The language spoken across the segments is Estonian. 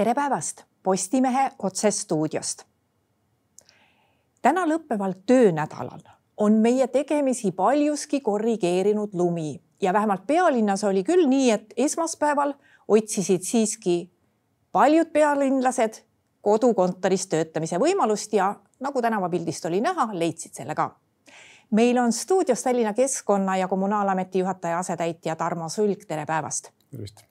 tere päevast Postimehe otsestuudiost. täna lõppeval töönädalal on meie tegemisi paljuski korrigeerinud lumi ja vähemalt pealinnas oli küll nii, et esmaspäeval otsisid siiski paljud pealinlased kodukontoris töötamise võimalust ja nagu tänavapildist oli näha, leidsid selle ka. meil on stuudios Tallinna Keskkonna ja Kommunaalameti juhataja asetäitja Tarmo Sulg, tere päevast. tervist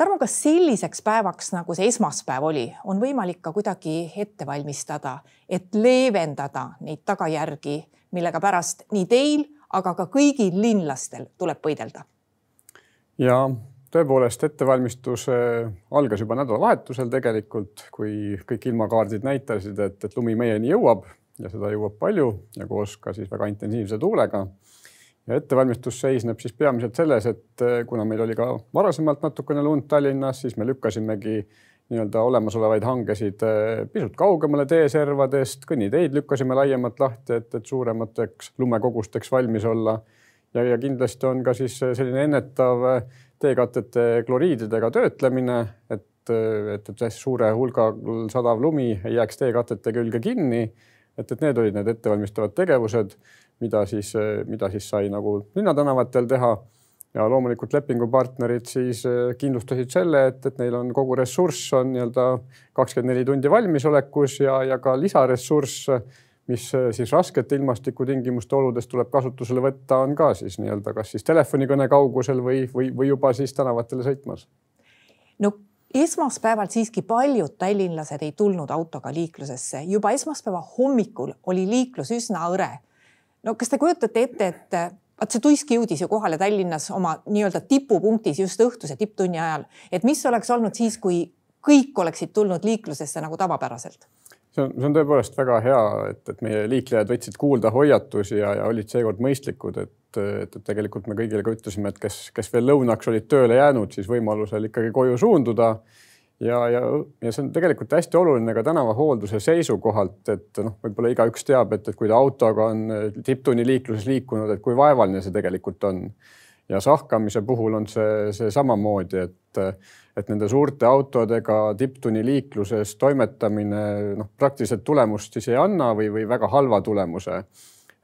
Tarmo, kas selliseks päevaks, nagu see esmaspäev oli, on võimalik ka kuidagi ette valmistada, et leevendada neid tagajärgi, millega pärast nii teil, aga ka kõigil linlastel tuleb võidelda? ja tõepoolest, ettevalmistus algas juba nädalavahetusel tegelikult, kui kõik ilmakaardid näitasid, et, et lumi meieni jõuab ja seda jõuab palju ja koos ka siis väga intensiivse tuulega ja ettevalmistus seisneb siis peamiselt selles, et eh, kuna meil oli ka varasemalt natukene lund Tallinnas, siis me lükkasimegi nii-öelda olemasolevaid hangesid eh, pisut kaugemale teeservadest, kõnniteid lükkasime laiemalt lahti, et, et suuremateks lumekogusteks valmis olla. ja, ja kindlasti on ka siis selline ennetav eh, teekatete kloriididega töötlemine, et, et, et suure hulga sadav lumi ei jääks teekatete külge kinni. et, et need olid need ettevalmistavad tegevused mida siis, mida siis sai nagu linnatänavatel teha. ja loomulikult lepingupartnerid siis eh, kindlustasid selle, et, et neil on kogu ressurss on nii-öelda kakskümmend neli tundi valmisolekus ja, ja ka lisaressurss, mis eh, siis raskete ilmastikutingimuste oludes tuleb kasutusele võtta, on ka siis nii-öelda kas siis telefonikõne kaugusel või, või, või juba siis tänavatele sõitmas. no esmaspäeval siiski paljud tallinlased ei tulnud autoga liiklusesse, juba esmaspäeva hommikul oli liiklus üsna hõre no kas te kujutate ette, et vaat see tuisk jõudis ju kohale Tallinnas oma nii-öelda tipupunktis just õhtuse tipptunni ajal, et mis oleks olnud siis, kui kõik oleksid tulnud liiklusesse nagu tavapäraselt? see on, see on tõepoolest väga hea, et, et meie liiklejad võtsid kuulda hoiatusi ja, ja olid seekord mõistlikud, et, et, et tegelikult me kõigile ka ütlesime, et kes, kes veel lõunaks olid tööle jäänud, siis võimalusel ikkagi koju suunduda ja, ja, ja see on tegelikult hästi oluline ka tänavahoolduse seisukohalt, et noh, võib-olla igaüks teab, et, et kui ta autoga on tipptunni liikluses liikunud, et kui vaevaline see tegelikult on. ja sahkamise puhul on see, see samamoodi, et, et nende suurte autodega tipptunni liikluses toimetamine noh, praktiliselt tulemust siis ei anna või, või väga halva tulemuse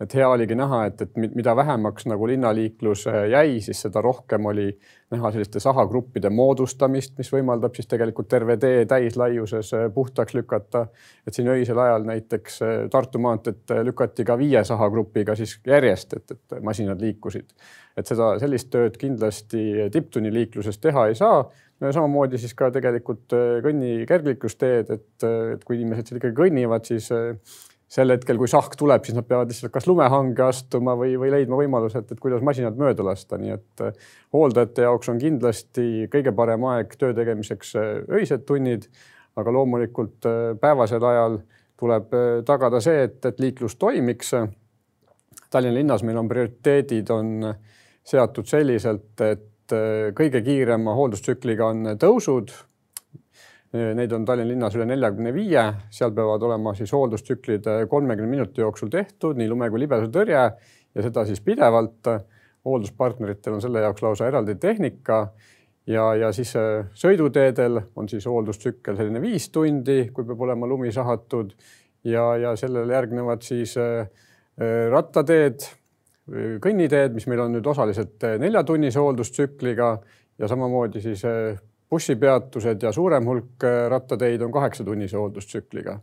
et hea oligi näha, et, et mida vähemaks nagu linnaliiklus jäi, siis seda rohkem oli näha selliste sahagruppide moodustamist, mis võimaldab siis tegelikult terve tee täislaiuses puhtaks lükata. et siin öisel ajal näiteks Tartu maanteed lükati ka viie sahagrupiga siis järjest, et, et masinad liikusid. et seda, sellist tööd kindlasti tipptunni liikluses teha ei saa no ja samamoodi siis ka tegelikult kõnni kergliiklusteed, et, et kui inimesed seal ikkagi kõnnivad, siis sel hetkel, kui sahk tuleb, siis nad peavad lihtsalt kas lumehange astuma või, või leidma võimaluse, et, et kuidas masinad mööda lasta, nii et äh, hooldajate jaoks on kindlasti kõige parem aeg töö tegemiseks äh, öised tunnid, aga loomulikult äh, päevasel ajal tuleb tagada see, et, et liiklus toimiks. Tallinna linnas meil on prioriteedid on seatud selliselt, et kõige kiirema hooldustsükliga on tõusud Neid on Tallinna linnas üle neljakümne viie, seal peavad olema siis hooldustsüklid kolmekümne minuti jooksul tehtud, nii lume kui libesatõrje ja seda siis pidevalt. hoolduspartneritel on selle jaoks lausa eraldi tehnika. Ja, ja siis äh, sõiduteedel on siis hooldustsükkel selline viis tundi, kui peab olema lumi sahatud. Ja, ja sellele järgnevad siis äh, rattateed, kõnniteed, mis meil on nüüd osaliselt neljatunnise hooldustsükliga. Ja samamoodi siis bussipeatused ja suurem hulk äh, rattateid on kaheksatunnise hooldustsükliga.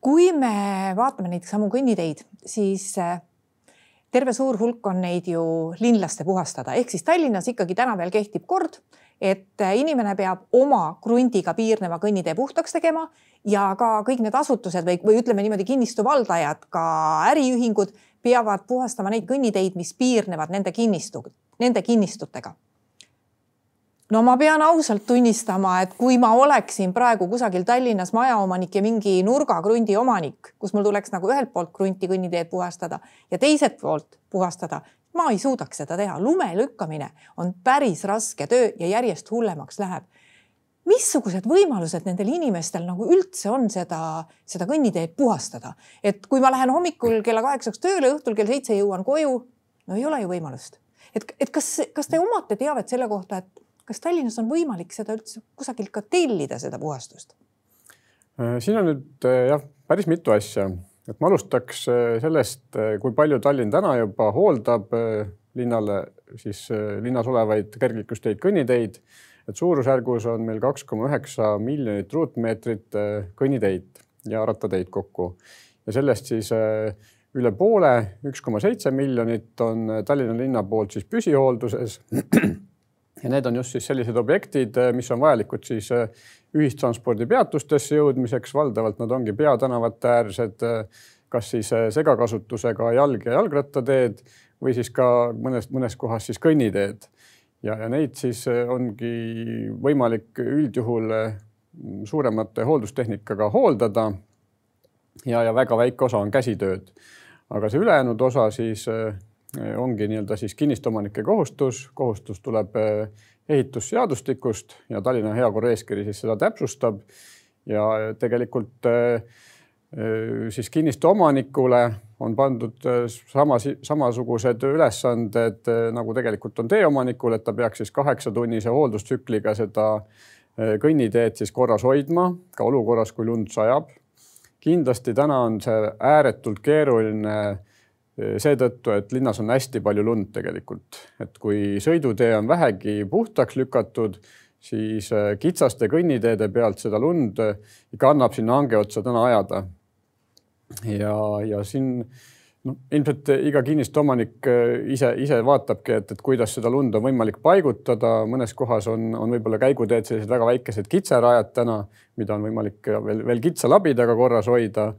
kui me vaatame neid samu kõnniteid, siis äh, terve suur hulk on neid ju linlaste puhastada, ehk siis Tallinnas ikkagi täna veel kehtib kord, et äh, inimene peab oma krundiga piirneva kõnnitee puhtaks tegema ja ka kõik need asutused või, või ütleme niimoodi kinnistu valdajad, ka äriühingud peavad puhastama neid kõnniteid, mis piirnevad nende kinnistu, nende kinnistutega no ma pean ausalt tunnistama, et kui ma oleksin praegu kusagil Tallinnas majaomanik ja mingi nurgakrundi omanik, kus mul tuleks nagu ühelt poolt krunti kõnniteed puhastada ja teiselt poolt puhastada, ma ei suudaks seda teha. lume lükkamine on päris raske töö ja järjest hullemaks läheb. missugused võimalused nendel inimestel nagu üldse on seda, seda kõnniteed puhastada, et kui ma lähen hommikul kella kaheksaks tööle, õhtul kell seitse jõuan koju, no ei ole ju võimalust. et, et kas, kas te omate teavet selle kohta, et kas Tallinnas on võimalik seda üldse kusagilt ka tellida, seda puhastust? siin on nüüd jah, päris mitu asja, et ma alustaks sellest, kui palju Tallinn täna juba hooldab linnale siis linnas olevaid kergliiklusteid, kõnniteid et suurusjärgus on meil kaks koma üheksa miljonit ruutmeetrit äh, kõnniteid ja rattateid kokku ja sellest siis äh, üle poole, üks koma seitse miljonit on äh, Tallinna linna poolt siis püsihoolduses. ja need on just siis sellised objektid, mis on vajalikud siis ühistranspordipeatustesse jõudmiseks, valdavalt nad ongi peatänavate äärsed, kas siis segakasutusega jalg- ja jalgrattateed või siis ka mõnes, mõnes kohas siis kõnniteed ja, ja neid siis äh, ongi võimalik üldjuhul äh, suuremate hooldustehnikaga hooldada. ja, ja väga väike osa on käsitööd. aga see ülejäänud osa siis äh, ongi nii-öelda siis kinnistuomanike kohustus, kohustus tuleb ehitusseadustikust ja Tallinna heakorraeeskiri siis seda täpsustab. ja tegelikult siis kinnistu omanikule on pandud äh, samas, samasugused ülesanded äh, nagu tegelikult on teeomanikul, et ta peaks siis kaheksatunnise hooldustsükliga seda äh, kõnniteed siis korras hoidma ka olukorras, kui lund sajab. kindlasti täna on see ääretult keeruline seetõttu, et linnas on hästi palju lund tegelikult, et kui sõidutee on vähegi puhtaks lükatud, siis kitsaste kõnniteede pealt seda lund ikka annab sinna hange otsa täna ajada ja, ja siin noh, ilmselt iga kinnistu omanik äh, ise, ise vaatabki, et, et kuidas seda lund on võimalik paigutada. mõnes kohas on, on võib-olla käiguteed sellised väga väikesed kitserajad täna, mida on võimalik veel, veel kitsa labidaga korras hoida.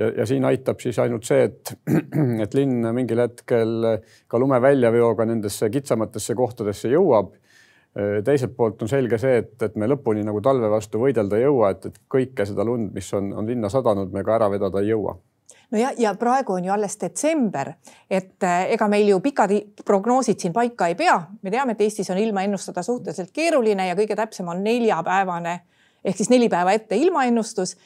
Ja, ja siin aitab siis ainult see, et, et linn mingil hetkel ka lume väljaveoga nendesse kitsamatesse kohtadesse jõuab teiselt poolt on selge see, et, et me lõpuni nagu talve vastu võidelda ei jõua, et, et kõike seda lund, mis on, on linna sadanud, me ka ära vedada ei jõua no ja, praegu on ju alles detsember, et äh, ega meil ju pikad prognoosid siin paika ei pea. me teame, et Eestis on ilma ennustada suhteliselt keeruline ja kõige täpsem on neljapäevane ehk siis neli päeva ette ilmaennustus.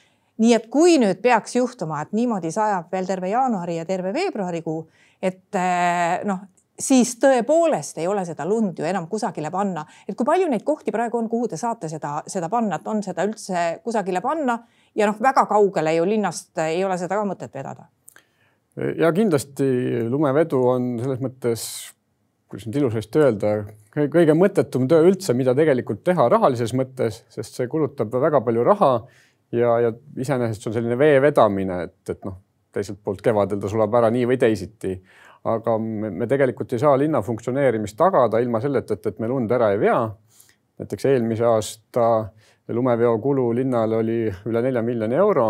Nii et kui nüüd peaks juhtuma, et niimoodi sajab veel terve jaanuari ja terve veebruarikuu, et äh, noh, siis tõepoolest ei ole seda lund ju enam kusagile panna. et kui palju neid kohti praegu on, kuhu te saate seda, seda panna, et on seda üldse kusagile panna ja noh, väga kaugele ju linnast ei ole seda ka mõtet vedada. ja kindlasti lumevedu on selles mõttes, kuidas nüüd ilusasti öelda, kõige mõttetum töö üldse, mida tegelikult teha rahalises mõttes, sest see kulutab väga palju raha ja, ja iseenesest on selline vee vedamine, et, et noh, teiselt poolt kevadel ta sulab ära nii või teisiti. aga me, me tegelikult ei saa linna funktsioneerimist tagada ilma selleta, et, et me lund ära ei vea. näiteks eelmise aasta lumeveo kulu linnale oli üle nelja miljoni euro.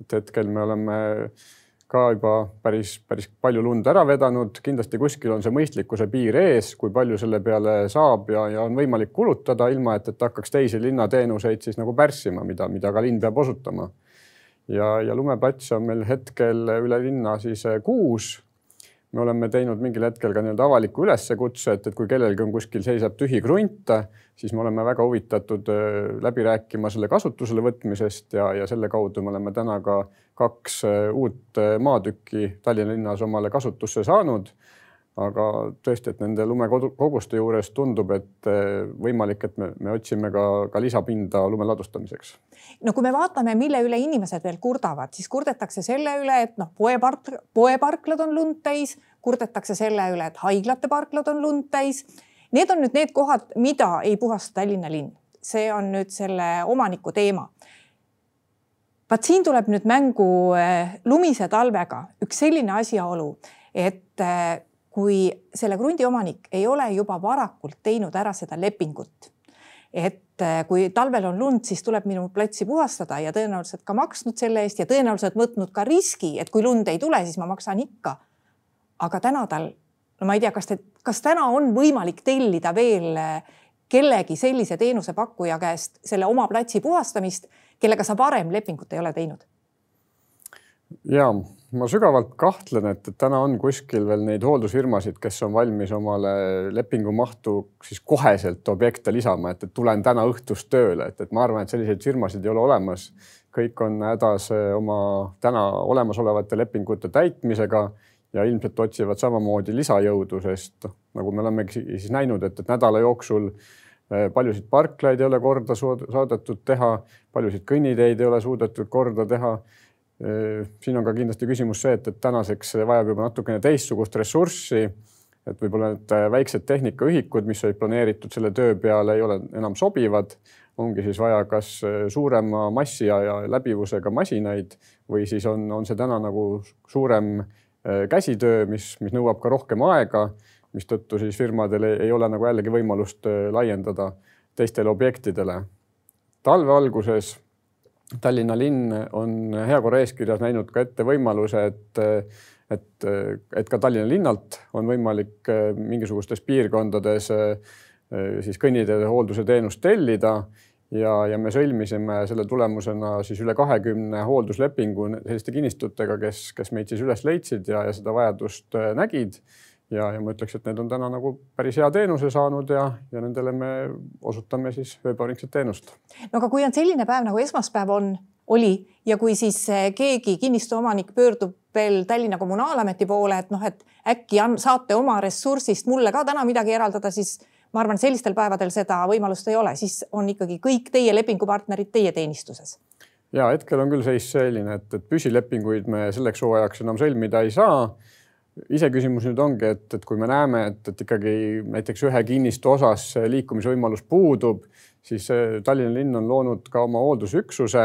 et hetkel me oleme ka juba päris, päris palju lund ära vedanud, kindlasti kuskil on see mõistlikkuse piir ees, kui palju selle peale saab ja, ja on võimalik kulutada, ilma et, et hakkaks teisi linnateenuseid siis nagu pärssima, mida, mida ka linn peab osutama. ja, ja lumeplatse on meil hetkel üle linna siis kuus me oleme teinud mingil hetkel ka nii-öelda avaliku üleskutse, et, et kui kellelgi on kuskil seisab tühi krunt, siis me oleme väga huvitatud äh, läbi rääkima selle kasutusele võtmisest ja, ja selle kaudu me oleme täna ka kaks äh, uut äh, maatükki Tallinna linnas omale kasutusse saanud aga tõesti, et nende lumekoguste juures tundub, et eh, võimalik, et me, me otsime ka, ka lisapinda lume ladustamiseks. no kui me vaatame, mille üle inimesed veel kurdavad, siis kurdetakse selle üle, et noh, poepark, poeparklad on lund täis, kurdetakse selle üle, et haiglate parklad on lund täis. Need on nüüd need kohad, mida ei puhasta Tallinna linn, see on nüüd selle omaniku teema vaat siin tuleb nüüd mängu eh, lumise talvega üks selline asjaolu, et eh, kui selle krundi omanik ei ole juba varakult teinud ära seda lepingut, et äh, kui talvel on lund, siis tuleb minu platsi puhastada ja tõenäoliselt ka maksnud selle eest ja tõenäoliselt võtnud ka riski, et kui lund ei tule, siis ma maksan ikka. aga täna tal, no ma ei tea, kas te, kas täna on võimalik tellida veel äh, kellegi sellise teenusepakkuja käest selle oma platsi puhastamist, kellega sa varem lepingut ei ole teinud? ja ma sügavalt kahtlen, et, täna on kuskil veel neid hooldusfirmasid, kes on valmis omale lepingu mahtu siis koheselt objekte lisama, et, et tulen täna õhtust tööle, et, et ma arvan, et selliseid firmasid ei ole olemas. kõik on hädas eh, oma täna olemasolevate lepingute täitmisega ja ilmselt otsivad samamoodi lisajõudu, sest noh, nagu me olemegi siis näinud, et, et nädala jooksul paljusid parklaid ei ole korda saadetud teha, paljusid kõnniteid ei ole suudetud korda teha. Siin on ka kindlasti küsimus see, et, et tänaseks vajab juba natukene teistsugust ressurssi. et võib-olla need väiksed tehnikaühikud, mis olid planeeritud selle töö peale, ei ole enam sobivad ongi siis vaja kas suurema massi ja, ja läbivusega masinaid või siis on, on see täna nagu suurem käsitöö, mis, mis nõuab ka rohkem aega mistõttu siis firmadel ei, ei ole nagu jällegi võimalust äh, laiendada teistele objektidele. talve alguses Tallinna linn on heakorra eeskirjas näinud ka ette võimaluse, et, et, et ka Tallinna linnalt on võimalik äh, mingisugustes piirkondades äh, siis kõnniteede hoolduse teenust tellida ja, ja me sõlmisime selle tulemusena siis üle kahekümne hoolduslepingu selliste kinnistutega, kes, kes meid siis üles leidsid ja, ja seda vajadust nägid ja, ja ma ütleks, et need on täna nagu päris hea teenuse saanud ja, ja nendele me osutame siis ööpäevringset teenust. no aga kui on selline päev nagu esmaspäev on, oli ja kui siis eh, keegi kinnistu omanik pöördub veel Tallinna Kommunaalameti poole, et noh, et äkki on, saate oma ressursist mulle ka täna midagi eraldada, siis ma arvan, sellistel päevadel seda võimalust ei ole, siis on ikkagi kõik teie lepingupartnerid teie teenistuses. Ja hetkel on küll seis selline, et, et püsilepinguid me selleks hooajaks enam sõlmida ei saa iseküsimus nüüd ongi, et, et kui me näeme, et, et ikkagi näiteks ühe kinnistu osas liikumisvõimalus puudub, siis Tallinna linn on loonud ka oma hooldusüksuse,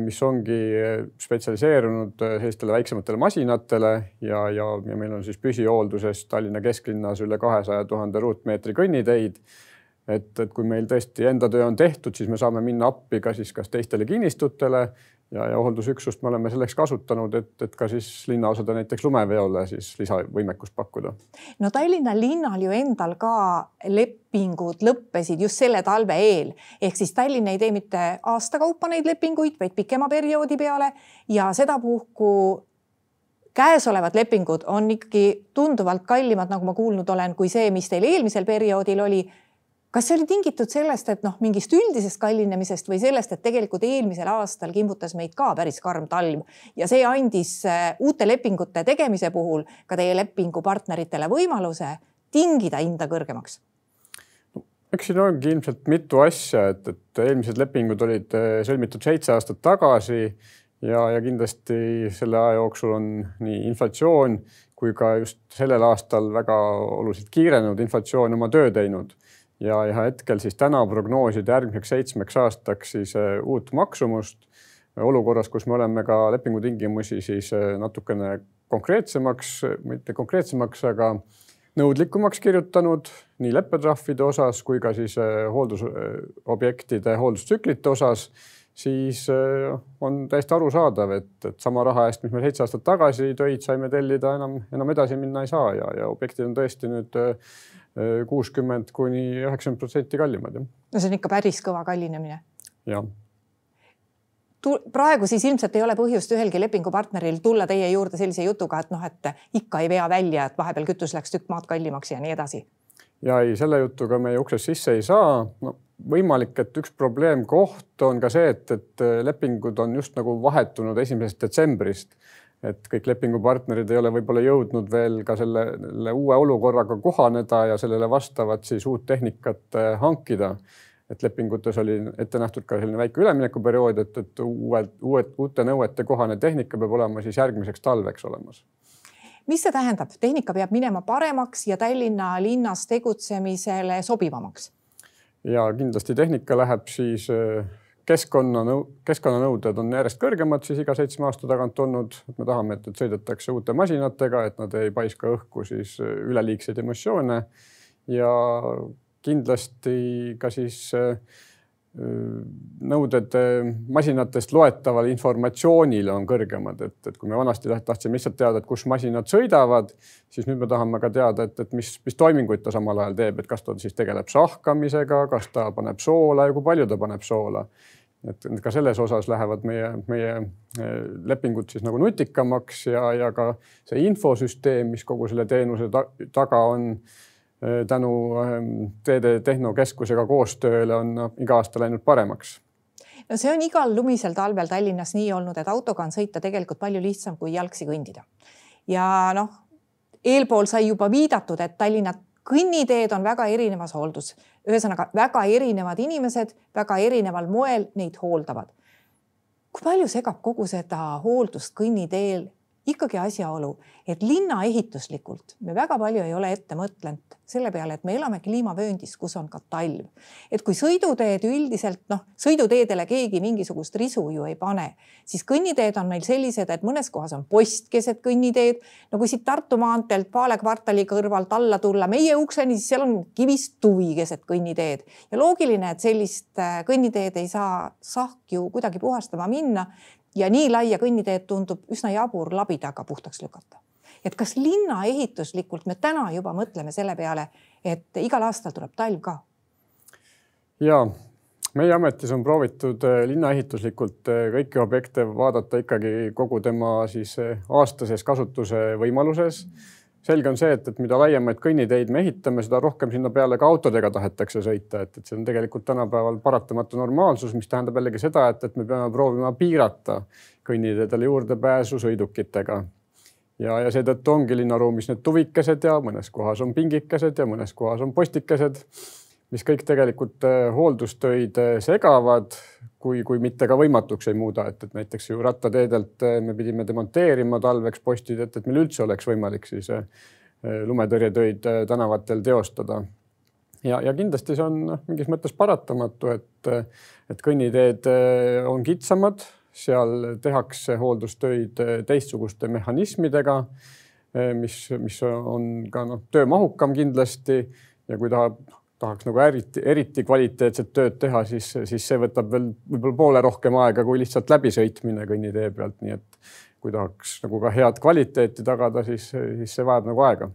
mis ongi spetsialiseerunud sellistele väiksematele masinatele ja, ja, ja meil on siis püsihoolduses Tallinna kesklinnas üle kahesaja tuhande ruutmeetri kõnniteid. et, et kui meil tõesti enda töö on tehtud, siis me saame minna appi ka siis kas teistele kinnistutele ja, ja hooldusüksust me oleme selleks kasutanud, et, et ka siis linnaosade näiteks lumeveole siis lisavõimekust pakkuda. no Tallinna linnal ju endal ka lepingud lõppesid just selle talve eel, ehk siis Tallinn ei tee mitte aasta kaupa neid lepinguid, vaid pikema perioodi peale. Ja sedapuhku käesolevad lepingud on ikkagi tunduvalt kallimad, nagu ma kuulnud olen, kui see, mis teil eelmisel perioodil oli kas see oli tingitud sellest, et noh, mingist üldisest kallinemisest või sellest, et tegelikult eelmisel aastal kimbutas meid ka päris karm talv ja see andis äh, uute lepingute tegemise puhul ka teie lepingupartneritele võimaluse tingida hinda kõrgemaks? eks siin ongi ilmselt mitu asja, et, et eelmised lepingud olid äh, sõlmitud seitse aastat tagasi ja, ja kindlasti selle aja jooksul on nii inflatsioon kui ka just sellel aastal väga oluliselt kiirenenud inflatsioon oma töö teinud ja, ja hetkel siis täna prognoosida järgmiseks seitsmeks aastaks siis äh, uut maksumust. Olukorras, kus me oleme ka lepingutingimusi siis äh, natukene konkreetsemaks, mitte konkreetsemaks, aga nõudlikumaks kirjutanud nii leppetrahvide osas kui ka siis äh, hooldusobjektide hooldustsüklite osas, siis on täiesti arusaadav, et, et sama raha eest, mis me seitse aastat tagasi töid saime tellida, enam, enam edasi minna ei saa ja, ja objektid on tõesti nüüd kuuskümmend kuni üheksakümmend protsenti kallimad, jah. no see on ikka päris kõva kallinemine. jah praegu siis ilmselt ei ole põhjust ühelgi lepingupartneril tulla teie juurde sellise jutuga, et noh, et ikka ei vea välja, et vahepeal kütus läks tükk maad kallimaks ja nii edasi. ja ei, selle jutuga meie uksest sisse ei saa. no võimalik, et üks probleemkoht on ka see, et, et lepingud on just nagu vahetunud esimesest detsembrist et kõik lepingupartnerid ei ole võib-olla jõudnud veel ka selle, uue olukorraga kohaneda ja sellele vastavat siis uut tehnikat äh, hankida. et lepingutes oli ette nähtud ka selline väike üleminekuperiood, et, et uued, uued, uute nõuete kohane tehnika peab olema siis järgmiseks talveks olemas mis see tähendab, tehnika peab minema paremaks ja Tallinna linnas tegutsemisele sobivamaks? ja kindlasti tehnika läheb siis äh, keskkonnanõu-, keskkonnanõuded on järjest kõrgemad siis iga seitsme aasta tagant olnud, et me tahame, et, et sõidetakse uute masinatega, et nad ei paiska õhku siis äh, üleliigseid emissioone. Ja kindlasti ka siis äh, nõuded äh, masinatest loetavale informatsioonile on kõrgemad, et, et kui me vanasti tahtsime lihtsalt teada, et kus masinad sõidavad, siis nüüd me tahame ka teada, et, et mis, mis toiminguid ta samal ajal teeb, et kas ta siis tegeleb sahkamisega, kas ta paneb soola ja kui palju ta paneb soola et ka selles osas lähevad meie, meie eh, lepingud siis nagu nutikamaks ja, ja ka see infosüsteem, mis kogu selle teenuse ta, taga on eh, tänu ehm, Teede Tehnokeskusega koostööle on iga aasta läinud paremaks no see on igal lumisel talvel Tallinnas nii olnud, et autoga on sõita tegelikult palju lihtsam kui jalgsi kõndida. ja noh, eelpool sai juba viidatud, et Tallinna kõnniteed on väga erinevas hooldus, ühesõnaga väga erinevad inimesed väga erineval moel neid hooldavad. kui palju segab kogu seda hooldust kõnniteel ikkagi asjaolu, et linna ehituslikult me väga palju ei ole ette mõtlenud selle peale, et me elame kliimavööndis, kus on ka talv. et kui sõiduteed üldiselt noh, sõiduteedele keegi mingisugust risu ju ei pane, siis kõnniteed on meil sellised, et mõnes kohas on post keset kõnniteed. no kui siit Tartu maanteelt Paale kvartali kõrvalt alla tulla meie ukseni, siis seal on kivist tuvi keset kõnniteed ja loogiline, et sellist äh, kõnniteed ei saa sahk ju kuidagi puhastama minna ja nii laia kõnniteed tundub üsna jabur labidaga puhtaks lükata. et kas linna ehituslikult me täna juba mõtleme selle peale, et igal aastal tuleb talv ka? ja meie ametis on proovitud eh, linnaehituslikult eh, kõiki objekte vaadata ikkagi kogu tema siis eh, aastases kasutuse võimaluses mm selge on see, et, et mida laiemaid kõnniteid me ehitame, seda rohkem sinna peale ka autodega tahetakse sõita, et, et see on tegelikult tänapäeval paratamatu normaalsus, mis tähendab jällegi seda, et, et me peame proovima piirata kõnniteedele juurdepääsu sõidukitega. ja, ja seetõttu ongi linnaruumis need tuvikesed ja mõnes kohas on pingikesed ja mõnes kohas on postikesed mis kõik tegelikult äh, hooldustöid äh, segavad, kui, kui mitte ka võimatuks ei muuda, et, et näiteks ju rattateedelt äh, me pidime demonteerima talveks postid, et, et meil üldse oleks võimalik siis lumetõrjetöid tänavatel teostada. ja, ja kindlasti see on noh, mingis mõttes paratamatu, et, et kõnniteed on kitsamad, seal tehakse hooldustöid teistsuguste mehhanismidega, mis, mis on ka noh, töömahukam kindlasti ja kui tahab tahaks nagu eriti, eriti kvaliteetset tööd teha, siis, siis see võtab veel võib-olla poole rohkem aega kui lihtsalt läbisõitmine kõnnitee pealt, nii et kui tahaks nagu ka head kvaliteeti tagada, siis, siis see vajab nagu aega.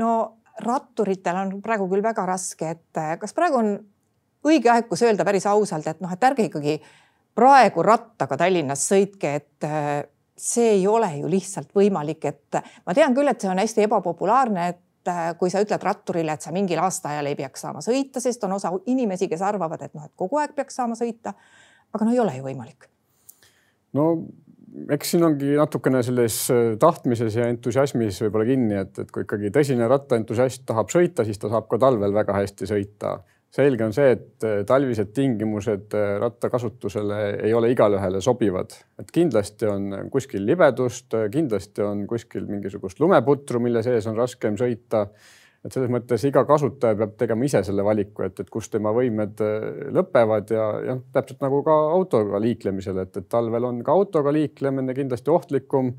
no ratturitel on praegu küll väga raske, et kas praegu on õige aeg, kus öelda päris ausalt, et noh, et ärge ikkagi praegu rattaga Tallinnas sõitke, et see ei ole ju lihtsalt võimalik, et ma tean küll, et see on hästi ebapopulaarne, et kui sa ütled ratturile, et sa mingil aastaajal ei peaks saama sõita, sest on osa inimesi, kes arvavad, et noh, et kogu aeg peaks saama sõita. aga no ei ole ju võimalik. no eks siin ongi natukene selles äh, tahtmises ja entusiasmis võib-olla kinni, et, et kui ikkagi tõsine rattaentusiast tahab sõita, siis ta saab ka talvel väga hästi sõita selge on see, et äh, talvised tingimused äh, rattakasutusele ei ole igalühele sobivad, et kindlasti on kuskil libedust, äh, kindlasti on kuskil mingisugust lumeputru, mille sees on raskem sõita. et selles mõttes iga kasutaja peab tegema ise selle valiku, et, et kus tema võimed lõpevad ja, ja täpselt nagu ka autoga liiklemisel, et, et talvel on ka autoga liiklemine kindlasti ohtlikum.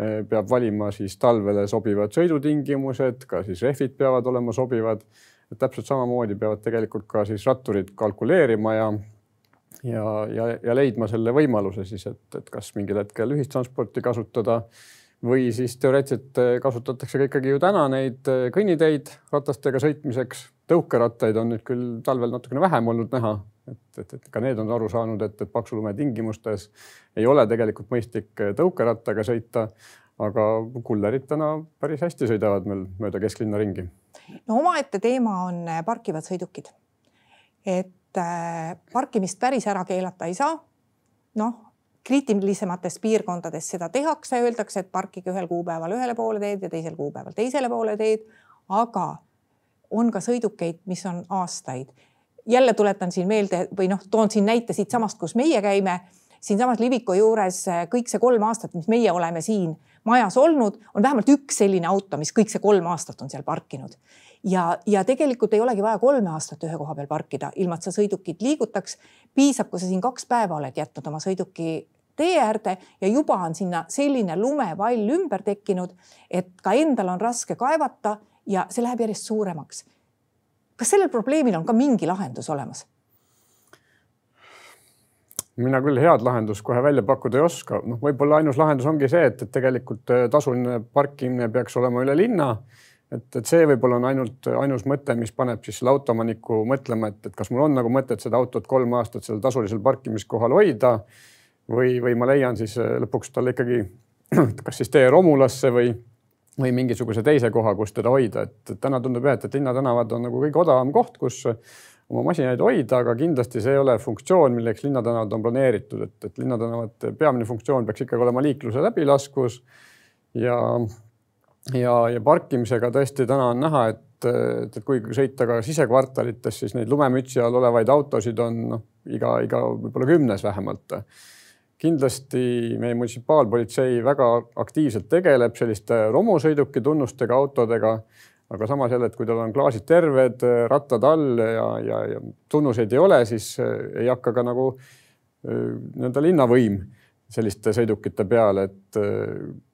Peab valima siis talvele sobivad sõidutingimused, ka siis rehvid peavad olema sobivad et täpselt samamoodi peavad tegelikult ka siis ratturid kalkuleerima ja ja, ja, ja leidma selle võimaluse siis, et, et kas mingil hetkel ühistransporti kasutada või siis teoreetiliselt kasutatakse ka ikkagi ju täna neid kõnniteid ratastega sõitmiseks. tõukerattaid on nüüd küll talvel natukene vähem olnud näha, et, et, et ka need on aru saanud, et, et paksu lume tingimustes ei ole tegelikult mõistlik tõukerattaga sõita. aga kullerid täna päris hästi sõidavad meil mööda kesklinna ringi no omaette teema on äh, parkivad sõidukid. et äh, parkimist päris ära keelata ei saa. noh, kriitilisemates piirkondades seda tehakse, öeldakse, et parkige ühel kuupäeval ühele poole teed ja teisel kuupäeval teisele poole teed. aga on ka sõidukeid, mis on aastaid. jälle tuletan siin meelde või noh, toon siin näite siitsamast, kus meie käime siinsamas Liviko juures äh, kõik see kolm aastat, mis meie oleme siin majas olnud, on vähemalt üks selline auto, mis kõik see kolm aastat on seal parkinud. ja, ja tegelikult ei olegi vaja kolme aastat ühe koha peal parkida, ilma et sa sõidukit liigutaks. piisab, kui sa siin kaks päeva oled jätnud oma sõiduki tee äärde ja juba on sinna selline lumevall ümber tekkinud, et ka endal on raske kaevata ja see läheb järjest suuremaks. kas sellel probleemil on ka mingi lahendus olemas? Mina küll head lahendust kohe välja pakkuda ei oska, noh, võib-olla ainus lahendus ongi see, et, et tegelikult äh, tasuline parkimine peaks olema üle linna. et, et see võib-olla on ainult ainus mõte, mis paneb siis selle autoomaniku mõtlema, et, et kas mul on nagu mõtet seda autot kolm aastat seal tasulisel parkimiskohal hoida või, või ma leian siis äh, lõpuks talle ikkagi kas siis tee romulasse või, või mingisuguse teise koha, kus teda hoida, et täna tundub jah, et, et linnatänavad on nagu kõige odavam koht, kus oma masinaid hoida, aga kindlasti see ei ole funktsioon, milleks linnatänavad on planeeritud, et, et linnatänavate peamine funktsioon peaks ikkagi olema liikluse läbilaskus ja, ja, ja parkimisega tõesti täna on näha, et, et, et kui sõita ka sisekvartalites, siis neid lumemütsi all olevaid autosid on noh, iga, iga võib-olla kümnes vähemalt. kindlasti meie munitsipaalpolitsei väga aktiivselt tegeleb selliste romusõiduki tunnustega autodega, aga samas jälle, et kui tal on klaasid terved, rattad all ja, ja, ja tunnuseid ei ole, siis ei hakka ka nagu nii-öelda linnavõim selliste sõidukite peale, et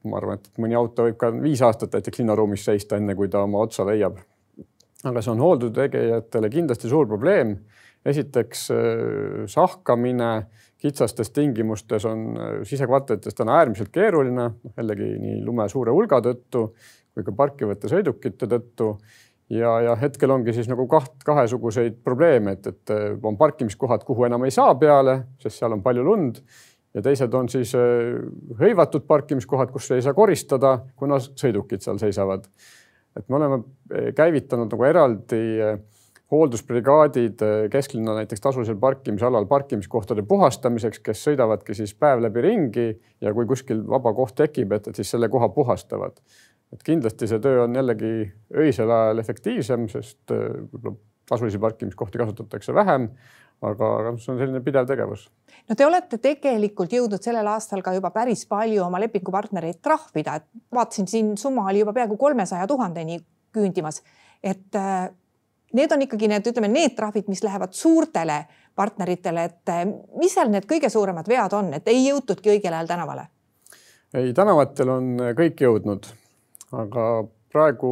ma arvan, et mõni auto võib ka viis aastat näiteks linnaruumis seista, enne kui ta oma otsa leiab. aga see on hooldustegijatele kindlasti suur probleem. esiteks sahkamine kitsastes tingimustes on sisekvartalites täna äärmiselt keeruline, jällegi nii lume suure hulga tõttu kui ka parkivate sõidukite tõttu ja, ja hetkel ongi siis nagu kaht, kahesuguseid probleeme, et, et on parkimiskohad, kuhu enam ei saa peale, sest seal on palju lund ja teised on siis hõivatud parkimiskohad, kus ei saa koristada, kuna sõidukid seal seisavad. et me oleme käivitanud nagu eraldi hooldusbrigaadid kesklinna näiteks tasulisel parkimisalal parkimiskohtade puhastamiseks, kes sõidavadki siis päev läbi ringi ja kui kuskil vaba koht tekib, et, et siis selle koha puhastavad. Et kindlasti see töö on jällegi öisel ajal efektiivsem, sest võib-olla tasulisi parkimiskohti kasutatakse vähem, aga, aga see on selline pidev tegevus. no te olete tegelikult jõudnud sellel aastal ka juba päris palju oma lepingupartnereid trahvida, et vaatasin siin summa oli juba peaaegu kolmesaja tuhandeni küündimas, et need on ikkagi need, ütleme, need trahvid, mis lähevad suurtele partneritele, et eh, mis seal need kõige suuremad vead on, et ei jõutudki õigel ajal tänavale? ei, tänavatel on kõik jõudnud, aga praegu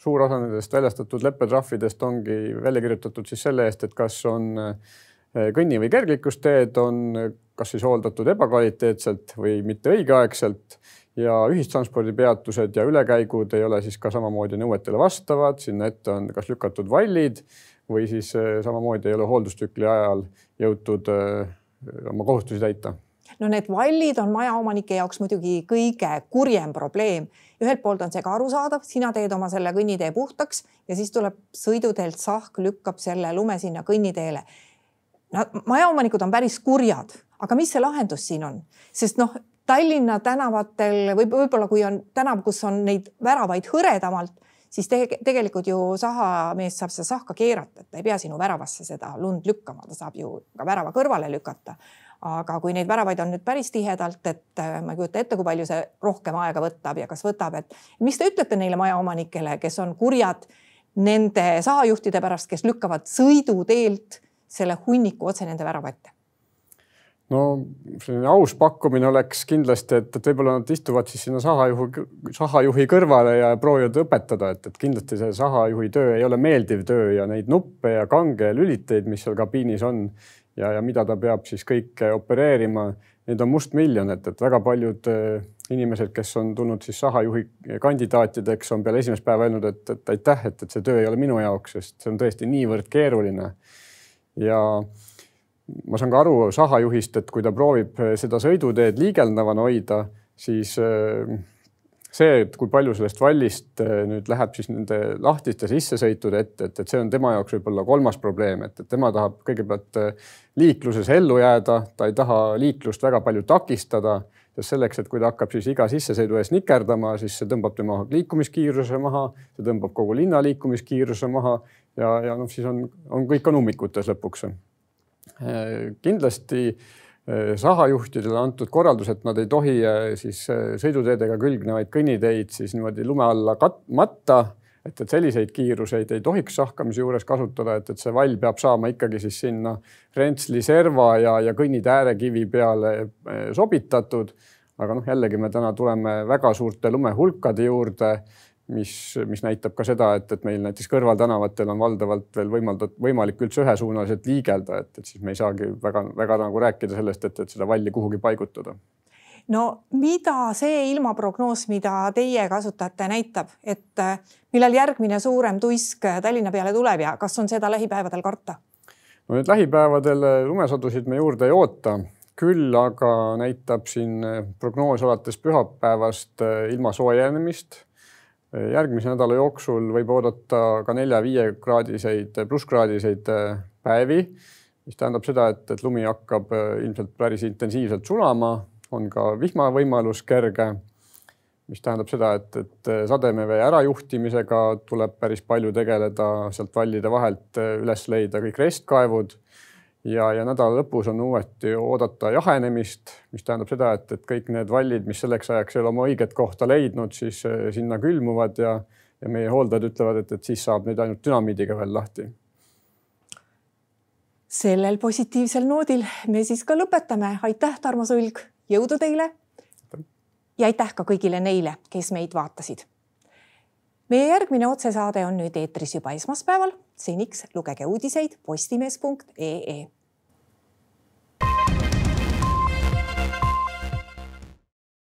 suur osa nendest väljastatud leppetrahvidest ongi välja kirjutatud siis selle eest, et kas on eh, kõnni- või kergliiklusteed on kas siis hooldatud ebakvaliteetselt või mitte õigeaegselt. Ja ühistranspordipeatused ja ülekäigud ei ole siis ka samamoodi nõuetele vastavad, sinna ette on kas lükatud vallid või siis eh, samamoodi ei ole hooldustsükli ajal jõutud eh, oma kohustusi täita. No need vallid on majaomanike jaoks muidugi kõige kurjem probleem. Ühelt poolt on see ka arusaadav, sina teed oma selle kõnnitee puhtaks ja siis tuleb sõiduteelt sahk, lükkab selle lume sinna kõnniteele. no majaomanikud on päris kurjad, aga mis see lahendus siin on, sest noh, Tallinna tänavatel või võib-olla kui on tänav, kus on neid väravaid hõredamalt, siis te tegelikult ju sahamees saab seda sahka keerata, et ta ei pea sinu väravasse seda lund lükkama, ta saab ju ka värava kõrvale lükata. Aga kui neid väravaid on nüüd päris tihedalt, et äh, ma ei kujuta ette, kui palju see rohkem aega võtab ja kas võtab, et mis te ütlete neile majaomanikele, kes on kurjad nende sahajuhtide pärast, kes lükkavad sõiduteelt selle hunniku otse nende värava ette? no selline aus pakkumine oleks kindlasti, et, et võib-olla nad istuvad siis sinna sahajuhi, sahajuhi kõrvale ja proovivad õpetada, et, et kindlasti see sahajuhi töö ei ole meeldiv töö ja neid nuppe ja kange lüliteid, mis seal kabiinis on ja, ja mida ta peab siis kõike opereerima, neid on mustmiljon, et, et väga paljud äh, inimesed, kes on tulnud siis sahajuhi kandidaatideks, on peale esimest päeva öelnud, et, et aitäh, et, et see töö ei ole minu jaoks, sest see on tõesti niivõrd keeruline. ja ma saan ka aru sahajuhist, et kui ta proovib eh, seda sõiduteed liigeldavana hoida, siis eh, see, et kui palju sellest vallist eh, nüüd läheb siis nende lahtiste sissesõitude ette, et, et see on tema jaoks võib-olla kolmas probleem, et, et tema tahab kõigepealt liikluses ellu jääda, ta ei taha liiklust väga palju takistada, sest selleks, et kui ta hakkab siis iga sissesõidu ees nikerdama, siis see tõmbab tema liikumiskiiruse maha, see tõmbab kogu linna liikumiskiiruse maha ja, ja noh, siis on, on kõik on ummikutes lõpuks. Kindlasti eh, sahajuhtidele antud korraldus, et nad ei tohi eh, siis eh, sõiduteedega külgnevaid kõnniteid siis niimoodi lume alla matta, et, et selliseid kiiruseid ei tohiks sahkamise juures kasutada, et, et see vall peab saama ikkagi siis sinna rentsli serva ja, ja kõnnitee äärekivi peale sobitatud. aga noh, jällegi me täna tuleme väga suurte lumehulkade juurde mis, mis näitab ka seda, et, et meil näiteks kõrvaltänavatel on valdavalt veel võimaldatud, võimalik üldse ühesuunaliselt liigelda, et, et siis me ei saagi väga-väga nagu rääkida sellest, et, et seda valli kuhugi paigutada. no mida see ilmaprognoos, mida teie kasutate, näitab, et äh, millal järgmine suurem tuisk Tallinna peale tuleb ja kas on seda lähipäevadel karta? no nüüd lähipäevadel lumesadusid me juurde ei oota küll aga näitab siin prognoos alates pühapäevast äh, ilma soojenemist järgmise nädala jooksul võib oodata ka nelja-viie kraadiseid, plusskraadiseid äh, päevi, mis tähendab seda, et, et lumi hakkab äh, ilmselt päris intensiivselt sulama, on ka vihmavõimalus kerge. mis tähendab seda, et, et sademevee ärajuhtimisega tuleb päris palju tegeleda, sealt vallide vahelt üles leida kõik restkaevud ja, ja nädala lõpus on uuesti oodata jahenemist, mis tähendab seda, et, et kõik need vallid, mis selleks ajaks ei ole oma õiget kohta leidnud, siis sinna külmuvad ja, ja meie hooldajad ütlevad, et, et siis saab neid ainult dünamiidiga veel lahti sellel positiivsel noodil me siis ka lõpetame. aitäh, Tarmo Sulg, jõudu teile. ja aitäh ka kõigile neile, kes meid vaatasid. Meie järgmine otsesaade on nüüd eetris juba esmaspäeval. seniks lugege uudiseid postimees.ee